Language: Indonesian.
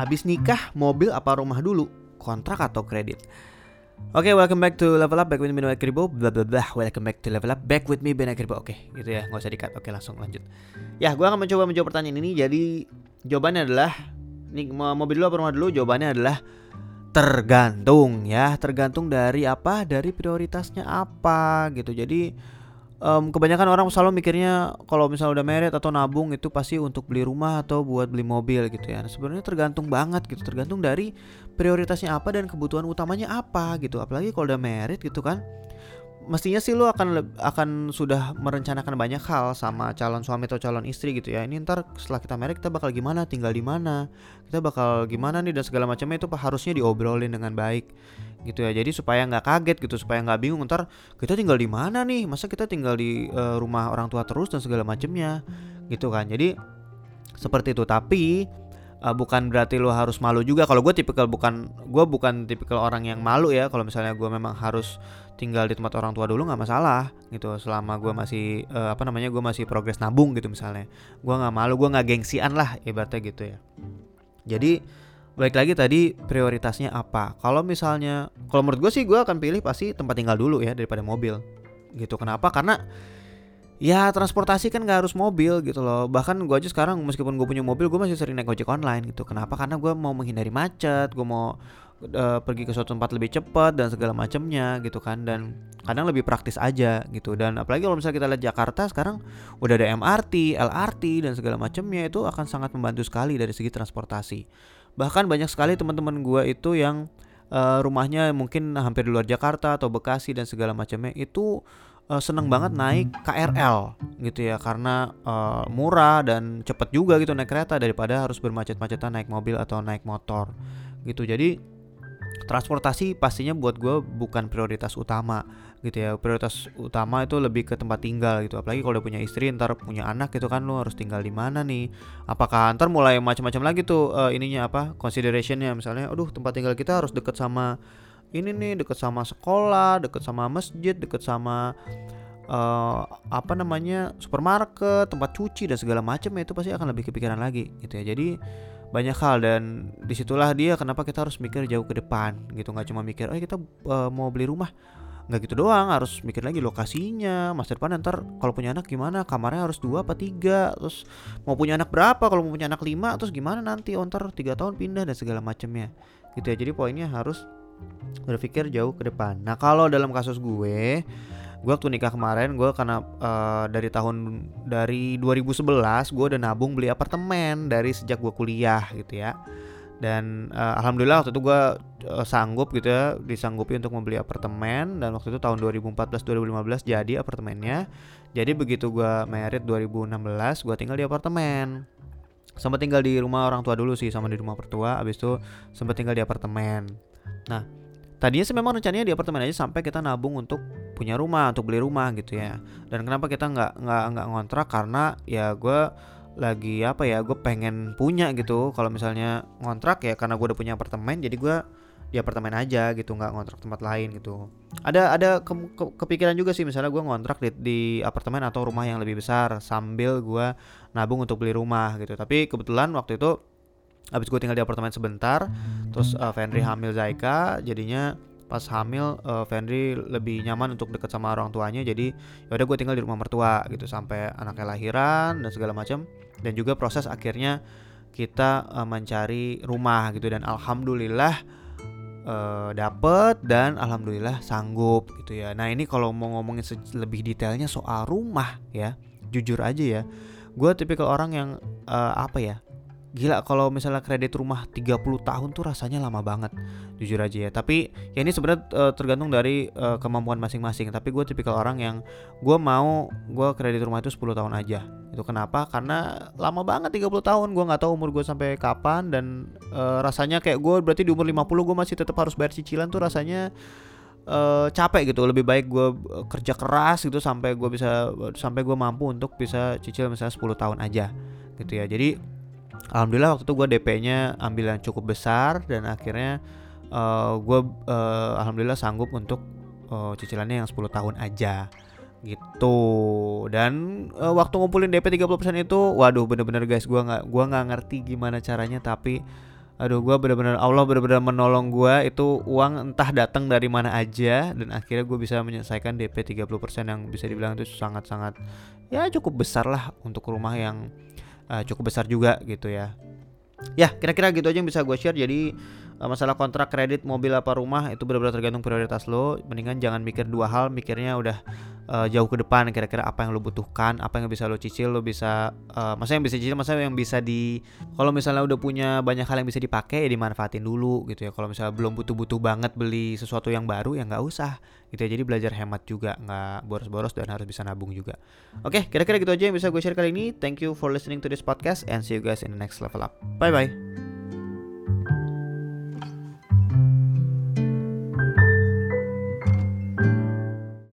Abis nikah, mobil apa rumah dulu? Kontrak atau kredit? Oke, okay, welcome back to Level Up, back with me Ben Akribo. Blah blah blah, welcome back to Level Up, back with me Ben Akribo. Oke, okay, gitu ya, nggak usah dikat Oke, langsung lanjut. Ya, gue akan mencoba menjawab pertanyaan ini. Jadi, jawabannya adalah Nih, mobil dulu apa rumah dulu? Jawabannya adalah Tergantung ya. Tergantung dari apa? Dari prioritasnya apa? Gitu. Jadi um, kebanyakan orang selalu mikirnya kalau misalnya udah merit atau nabung itu pasti untuk beli rumah atau buat beli mobil gitu ya. Nah, sebenarnya tergantung banget gitu, tergantung dari prioritasnya apa dan kebutuhan utamanya apa gitu. Apalagi kalau udah merit gitu kan mestinya sih lo akan akan sudah merencanakan banyak hal sama calon suami atau calon istri gitu ya. Ini ntar setelah kita married kita bakal gimana, tinggal di mana, kita bakal gimana nih dan segala macamnya itu harusnya diobrolin dengan baik gitu ya. Jadi supaya nggak kaget gitu, supaya nggak bingung ntar kita tinggal di mana nih, masa kita tinggal di uh, rumah orang tua terus dan segala macamnya gitu kan. Jadi seperti itu. Tapi uh, bukan berarti lo harus malu juga. Kalau gue tipikal bukan gue bukan tipikal orang yang malu ya. Kalau misalnya gue memang harus tinggal di tempat orang tua dulu nggak masalah gitu. Selama gue masih uh, apa namanya gue masih progres nabung gitu misalnya. Gue nggak malu gue nggak gengsian lah ibaratnya gitu ya. Jadi baik lagi tadi prioritasnya apa? Kalau misalnya kalau menurut gue sih gue akan pilih pasti tempat tinggal dulu ya daripada mobil gitu. Kenapa? Karena ya transportasi kan gak harus mobil gitu loh. Bahkan gue aja sekarang meskipun gue punya mobil gue masih sering naik ojek online gitu. Kenapa? Karena gue mau menghindari macet gue mau uh, pergi ke suatu tempat lebih cepat dan segala macamnya gitu kan. Dan kadang lebih praktis aja gitu. Dan apalagi kalau misalnya kita lihat Jakarta sekarang udah ada MRT, LRT dan segala macamnya itu akan sangat membantu sekali dari segi transportasi. Bahkan banyak sekali teman-teman gue itu yang uh, rumahnya mungkin hampir di luar Jakarta atau Bekasi dan segala macamnya itu uh, seneng banget naik KRL gitu ya karena uh, murah dan cepet juga gitu naik kereta daripada harus bermacet-macetan naik mobil atau naik motor gitu. Jadi transportasi pastinya buat gue bukan prioritas utama gitu ya. Prioritas utama itu lebih ke tempat tinggal gitu apalagi kalau udah punya istri ntar punya anak gitu kan lo harus tinggal di mana nih? Apakah ntar mulai macam-macam lagi tuh uh, ininya apa considerationnya? Misalnya aduh tempat tinggal kita harus deket sama ini nih deket sama sekolah, deket sama masjid, deket sama uh, apa namanya supermarket, tempat cuci dan segala macam itu pasti akan lebih kepikiran lagi gitu ya. Jadi banyak hal dan di situlah dia kenapa kita harus mikir jauh ke depan gitu. Nggak cuma mikir oh kita uh, mau beli rumah. Nggak gitu doang harus mikir lagi lokasinya masa depan. Ntar kalau punya anak gimana? Kamarnya harus dua apa tiga? Terus mau punya anak berapa? Kalau mau punya anak lima terus gimana nanti? Oh, ntar tiga tahun pindah dan segala macamnya gitu ya. Jadi poinnya harus berpikir jauh ke depan. Nah kalau dalam kasus gue, gue waktu nikah kemarin gue karena uh, dari tahun dari 2011 gue udah nabung beli apartemen dari sejak gue kuliah gitu ya. Dan uh, alhamdulillah waktu itu gue uh, sanggup gitu ya disanggupi untuk membeli apartemen dan waktu itu tahun 2014-2015 jadi apartemennya. Jadi begitu gue merit 2016 gue tinggal di apartemen sempat tinggal di rumah orang tua dulu sih sama di rumah pertua abis itu sempat tinggal di apartemen Nah, tadinya sih memang rencananya di apartemen aja sampai kita nabung untuk punya rumah, untuk beli rumah gitu ya. Dan kenapa kita nggak nggak nggak ngontrak? Karena ya gue lagi apa ya gue pengen punya gitu. Kalau misalnya ngontrak ya karena gue udah punya apartemen jadi gue di apartemen aja gitu nggak ngontrak tempat lain gitu. Ada ada ke, ke, kepikiran juga sih misalnya gue ngontrak di, di apartemen atau rumah yang lebih besar sambil gue nabung untuk beli rumah gitu. Tapi kebetulan waktu itu Abis gue tinggal di apartemen sebentar, terus uh, Fenry hamil Zaika, jadinya pas hamil uh, Fenry lebih nyaman untuk deket sama orang tuanya jadi ya udah gue tinggal di rumah mertua gitu sampai anaknya lahiran dan segala macam dan juga proses akhirnya kita uh, mencari rumah gitu dan alhamdulillah uh, dapet dan alhamdulillah sanggup gitu ya. Nah ini kalau mau ngomongin lebih detailnya soal rumah ya jujur aja ya. Gue tipikal orang yang uh, apa ya Gila kalau misalnya kredit rumah 30 tahun tuh rasanya lama banget Jujur aja ya. Tapi ya ini sebenarnya uh, tergantung dari uh, kemampuan masing-masing. Tapi gue tipikal orang yang Gue mau gue kredit rumah itu 10 tahun aja. Itu kenapa? Karena lama banget 30 tahun. Gue gak tahu umur gue sampai kapan Dan uh, rasanya kayak gue berarti di umur 50 gue masih tetap harus bayar cicilan tuh rasanya uh, capek gitu. Lebih baik gue kerja keras gitu sampai gue bisa sampai gue mampu untuk bisa cicil misalnya 10 tahun aja gitu ya. Jadi alhamdulillah waktu itu gue DP-nya ambil yang cukup besar dan akhirnya uh, eh, gue uh, alhamdulillah sanggup untuk uh, cicilannya yang 10 tahun aja gitu. Dan uh, waktu ngumpulin DP 30% itu waduh bener-bener guys gue nggak gua nggak ngerti gimana caranya tapi aduh gue bener-bener Allah bener-bener menolong gue itu uang entah datang dari mana aja dan akhirnya gue bisa menyelesaikan DP 30% yang bisa dibilang itu sangat-sangat ya cukup besar lah untuk rumah yang uh, cukup besar juga gitu ya. Ya kira-kira gitu aja yang bisa gue share. Jadi uh, masalah kontrak kredit mobil apa rumah itu benar-benar tergantung prioritas lo. Mendingan jangan mikir dua hal mikirnya udah uh, jauh ke depan kira-kira apa yang lo butuhkan apa yang bisa lo cicil lo bisa uh, maksudnya yang bisa cicil maksudnya yang bisa di kalau misalnya udah punya banyak hal yang bisa dipakai ya dimanfaatin dulu gitu ya. Kalau misalnya belum butuh-butuh banget beli sesuatu yang baru ya nggak usah gitu ya. Jadi belajar hemat juga nggak boros-boros dan harus bisa nabung juga. Oke kira-kira gitu aja yang bisa gue share kali ini. Thank you for listening to this podcast and see you guys in the next level up. Bye bye